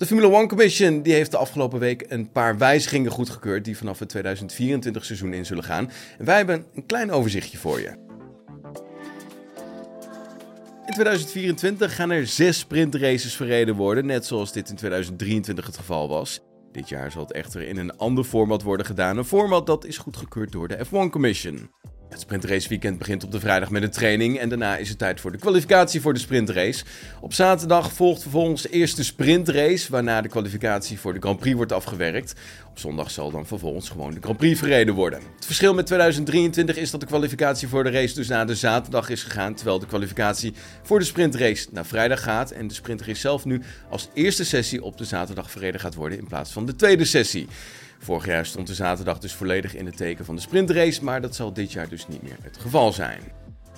De Formula One Commission die heeft de afgelopen week een paar wijzigingen goedgekeurd die vanaf het 2024 seizoen in zullen gaan. En wij hebben een klein overzichtje voor je. In 2024 gaan er zes sprintraces verreden worden, net zoals dit in 2023 het geval was. Dit jaar zal het echter in een ander format worden gedaan, een format dat is goedgekeurd door de F1 Commission. Het sprintraceweekend begint op de vrijdag met een training en daarna is het tijd voor de kwalificatie voor de sprintrace. Op zaterdag volgt vervolgens de eerste sprintrace, waarna de kwalificatie voor de Grand Prix wordt afgewerkt. Op zondag zal dan vervolgens gewoon de Grand Prix verreden worden. Het verschil met 2023 is dat de kwalificatie voor de race dus naar de zaterdag is gegaan, terwijl de kwalificatie voor de sprintrace naar vrijdag gaat en de sprintrace zelf nu als eerste sessie op de zaterdag verreden gaat worden in plaats van de tweede sessie. Vorig jaar stond de zaterdag dus volledig in het teken van de sprintrace, maar dat zal dit jaar dus niet meer het geval zijn.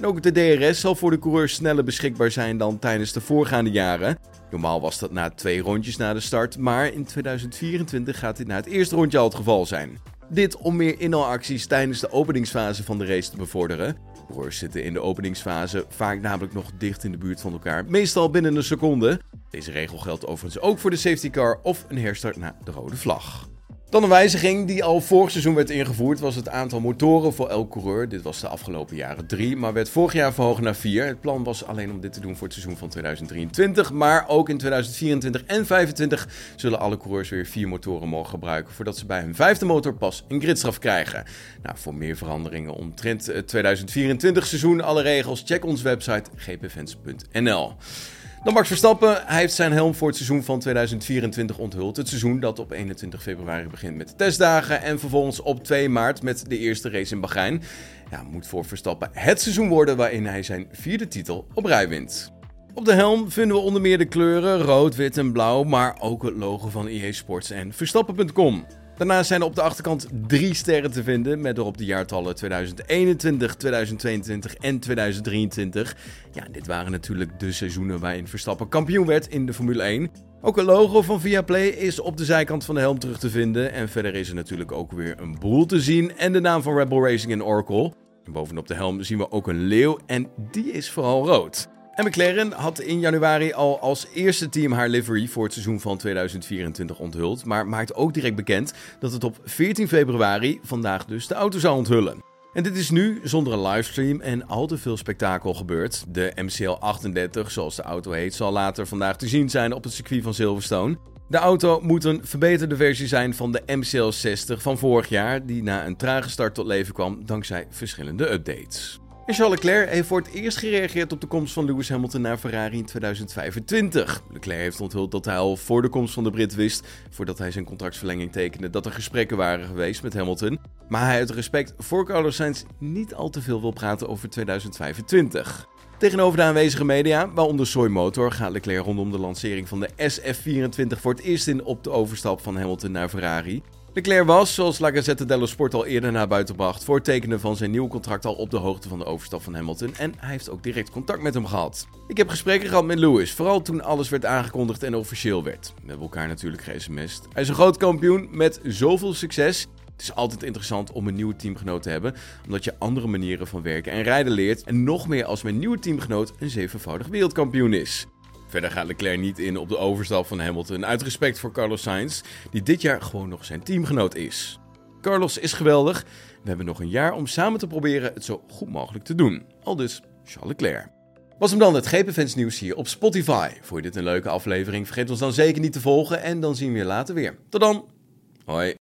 Ook de DRS zal voor de coureurs sneller beschikbaar zijn dan tijdens de voorgaande jaren. Normaal was dat na twee rondjes na de start, maar in 2024 gaat dit na het eerste rondje al het geval zijn. Dit om meer inhaalacties tijdens de openingsfase van de race te bevorderen. Coureurs zitten in de openingsfase vaak namelijk nog dicht in de buurt van elkaar, meestal binnen een seconde. Deze regel geldt overigens ook voor de safety car of een herstart na de rode vlag. Dan een wijziging die al vorig seizoen werd ingevoerd, was het aantal motoren voor elk coureur. Dit was de afgelopen jaren drie, maar werd vorig jaar verhoogd naar vier. Het plan was alleen om dit te doen voor het seizoen van 2023, maar ook in 2024 en 2025 zullen alle coureurs weer vier motoren mogen gebruiken, voordat ze bij hun vijfde motor pas een gridstraf krijgen. Nou, voor meer veranderingen omtrent het 2024 seizoen, alle regels, check onze website gpfans.nl. Dan Max Verstappen. Hij heeft zijn helm voor het seizoen van 2024 onthuld. Het seizoen dat op 21 februari begint met de testdagen. En vervolgens op 2 maart met de eerste race in Bahrein. Ja, moet voor Verstappen het seizoen worden waarin hij zijn vierde titel op rij wint. Op de helm vinden we onder meer de kleuren rood, wit en blauw, maar ook het logo van EA Sports en Verstappen.com. Daarnaast zijn er op de achterkant drie sterren te vinden, met erop de jaartallen 2021, 2022 en 2023. Ja, dit waren natuurlijk de seizoenen waarin Verstappen kampioen werd in de Formule 1. Ook een logo van Viaplay is op de zijkant van de helm terug te vinden. En verder is er natuurlijk ook weer een boel te zien en de naam van Rebel Racing en Oracle. bovenop de helm zien we ook een leeuw en die is vooral rood. En McLaren had in januari al als eerste team haar livery voor het seizoen van 2024 onthuld, maar maakt ook direct bekend dat het op 14 februari vandaag dus de auto zou onthullen. En dit is nu zonder een livestream en al te veel spektakel gebeurd. De MCL 38, zoals de auto heet, zal later vandaag te zien zijn op het circuit van Silverstone. De auto moet een verbeterde versie zijn van de MCL 60 van vorig jaar, die na een trage start tot leven kwam dankzij verschillende updates. Charles Leclerc heeft voor het eerst gereageerd op de komst van Lewis Hamilton naar Ferrari in 2025. Leclerc heeft onthuld dat hij al voor de komst van de Brit wist, voordat hij zijn contractverlenging tekende, dat er gesprekken waren geweest met Hamilton. Maar hij uit respect voor Carlos Sainz niet al te veel wil praten over 2025. Tegenover de aanwezige media, waaronder Soy Motor, gaat Leclerc rondom de lancering van de SF24 voor het eerst in op de overstap van Hamilton naar Ferrari. Leclerc was, zoals La Gazzetta dello Sport al eerder naar buiten bracht, voor het tekenen van zijn nieuwe contract al op de hoogte van de overstap van Hamilton en hij heeft ook direct contact met hem gehad. Ik heb gesprekken gehad met Lewis, vooral toen alles werd aangekondigd en officieel werd. We hebben elkaar natuurlijk ge-sms'd. Hij is een groot kampioen met zoveel succes. Het is altijd interessant om een nieuwe teamgenoot te hebben, omdat je andere manieren van werken en rijden leert en nog meer als mijn nieuwe teamgenoot een zevenvoudig wereldkampioen is. Verder gaat Leclerc niet in op de overstap van Hamilton uit respect voor Carlos Sainz, die dit jaar gewoon nog zijn teamgenoot is. Carlos is geweldig. We hebben nog een jaar om samen te proberen het zo goed mogelijk te doen. Al dus Charles Leclerc. Was hem dan het GP nieuws hier op Spotify. Vond je dit een leuke aflevering? Vergeet ons dan zeker niet te volgen en dan zien we je later weer. Tot dan. Hoi.